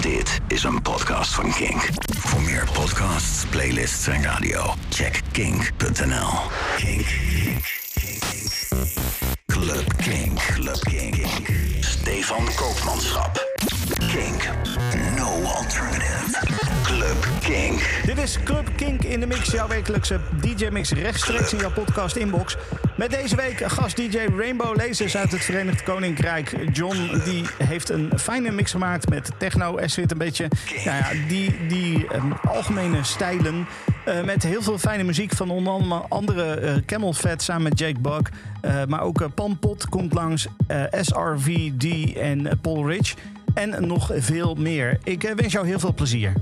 Dit is een podcast van Kink. Voor meer podcasts, playlists en radio, check kink.nl. Kink. Club Kink. Club Kink. Stefan Koopmanschap. Kink. No alternative. Club Kink. Dit is Club Kink in de Mix, jouw wekelijkse DJ-mix rechtstreeks in jouw podcast inbox. Met deze week gast-DJ Rainbow Lasers uit het Verenigd Koninkrijk. John die heeft een fijne mix gemaakt met techno, acid, een beetje nou ja, die, die um, algemene stijlen. Uh, met heel veel fijne muziek van onder andere uh, Camel Fat samen met Jake Bug. Uh, maar ook Pampot komt langs, SRVD en Paul Rich. En nog veel meer. Ik wens jou heel veel plezier.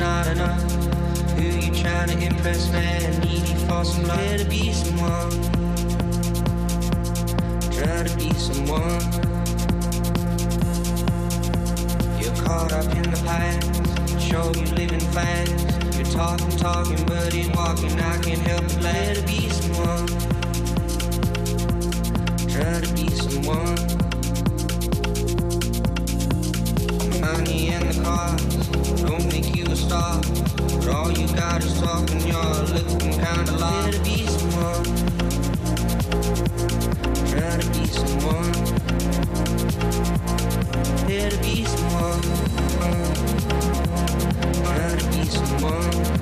Not enough. Who you trying to impress, man? Needy for some love. Try to be someone. Try to be someone. You're caught up in the past. Show you living fast. You're talking, talking, but ain't walking. I can't help but let it be someone. Try to be someone. But all you got is talking, you're looking kinda lost. To be someone. To be someone. To be someone. Try to be someone.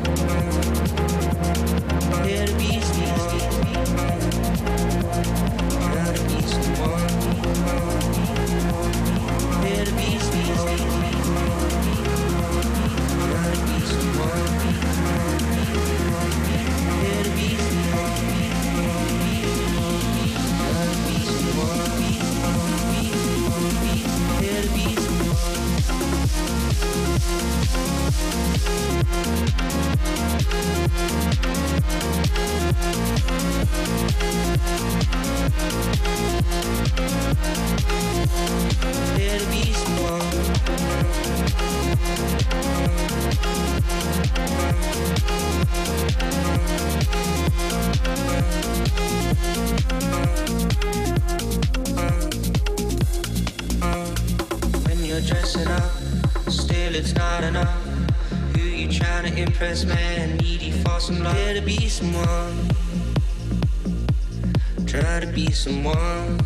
Try to be someone.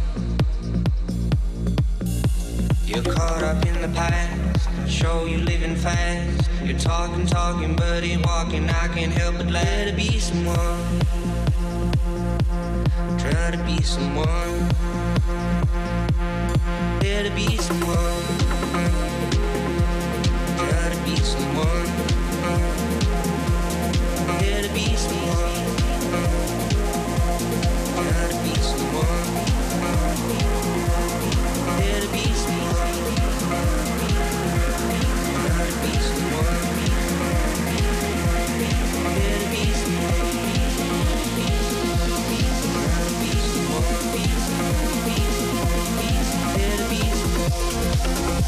You're caught up in the past. Show you living fast. You're talking, talking, but ain't walking. I can't help but let it be someone. Try to be someone. Try to be someone. Try to be someone. Try to be someone.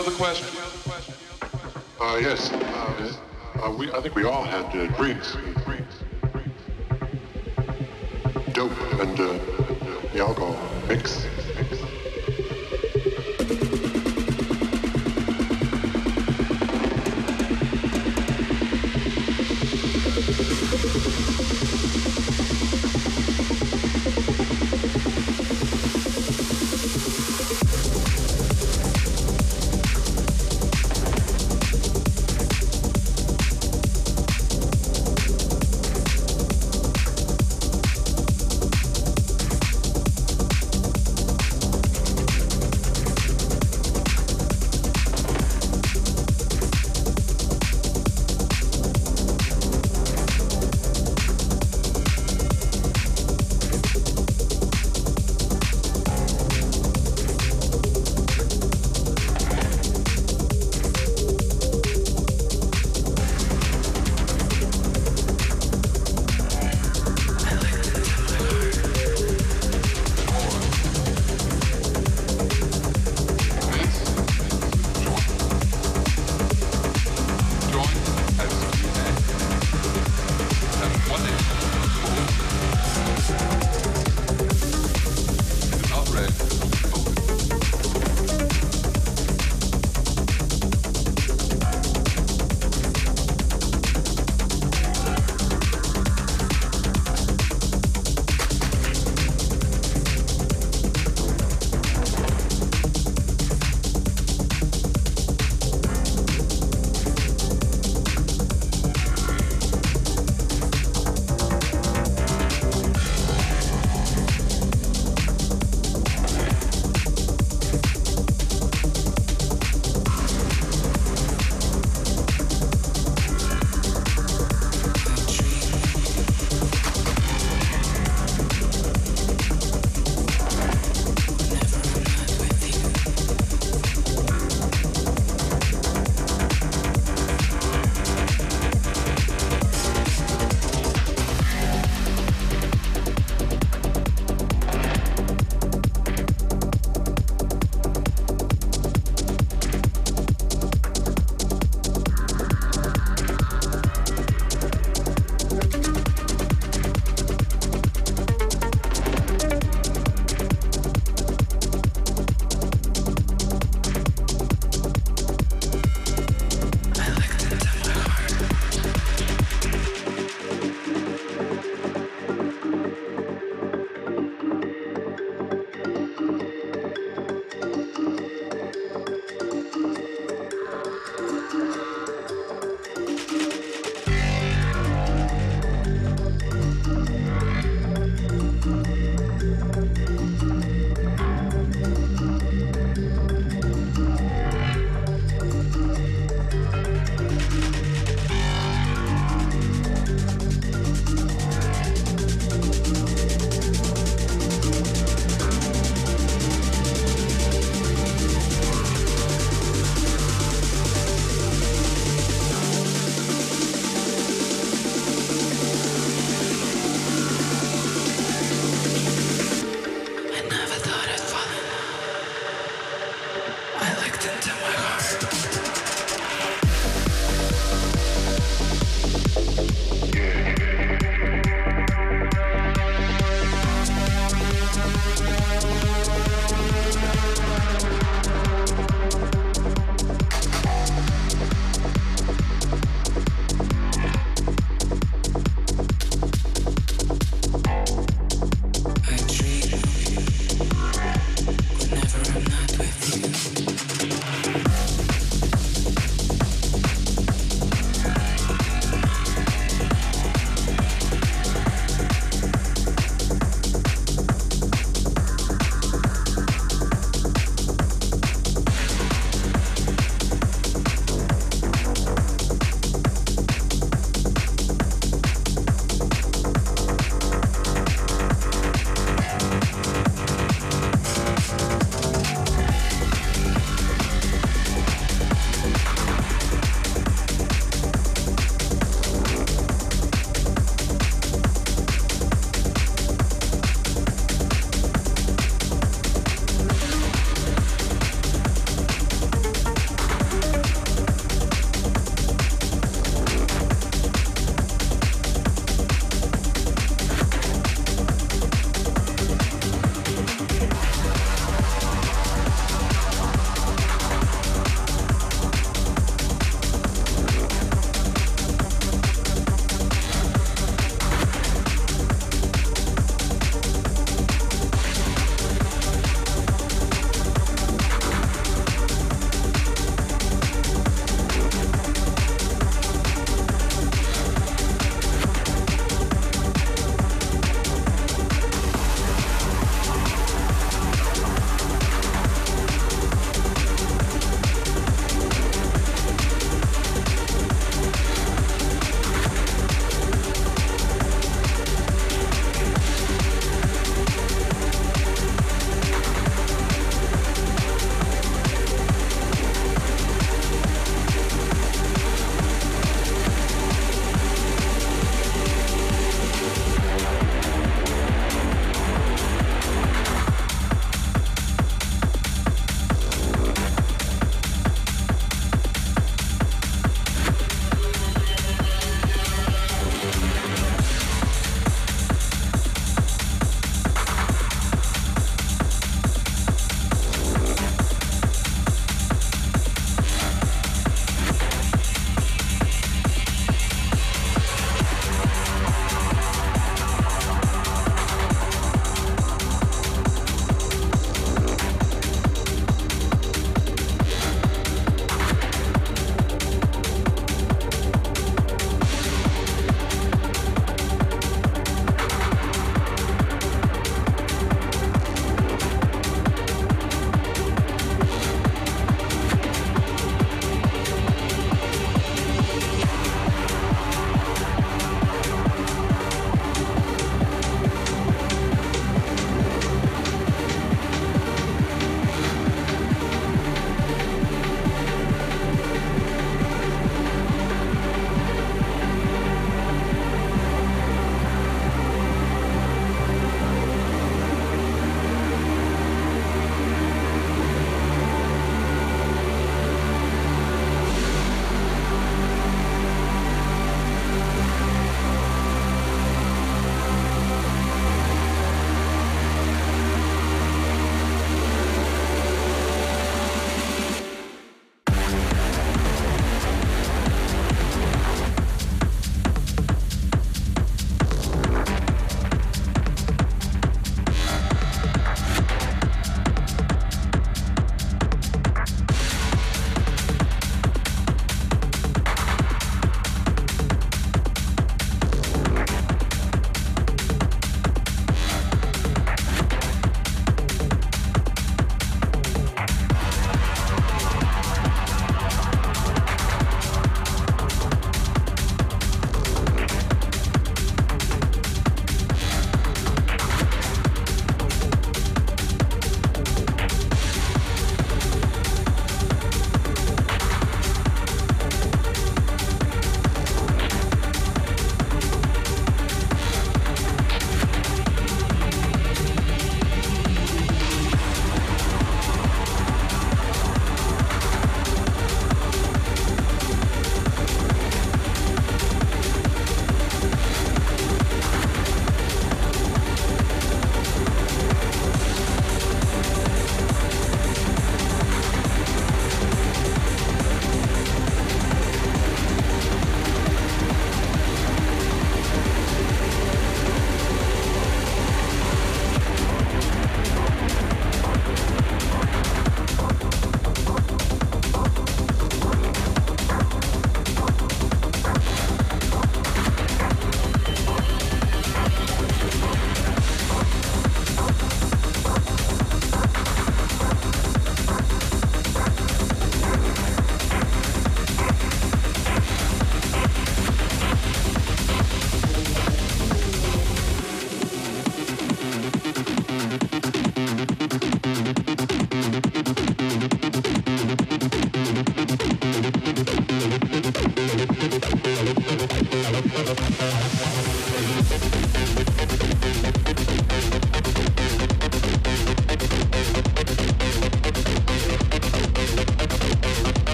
Other questions? Uh, yes. Uh, uh, we, I think we all had uh, drinks. Dope and uh, the alcohol mix.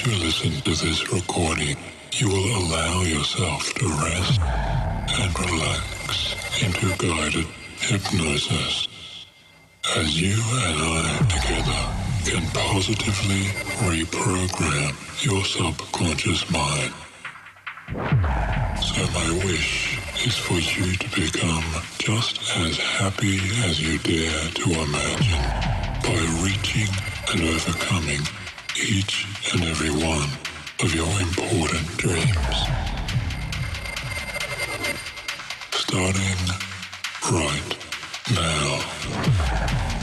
As you listen to this recording, you will allow yourself to rest and relax into guided hypnosis. As you and I together can positively reprogram your subconscious mind. So my wish is for you to become just as happy as you dare to imagine by reaching and overcoming each and every one of your important dreams. Starting right now.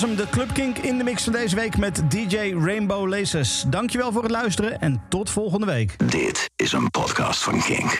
Was hem, de Club Kink in de mix van deze week met DJ Rainbow Laces. Dankjewel voor het luisteren en tot volgende week. Dit is een podcast van Kink.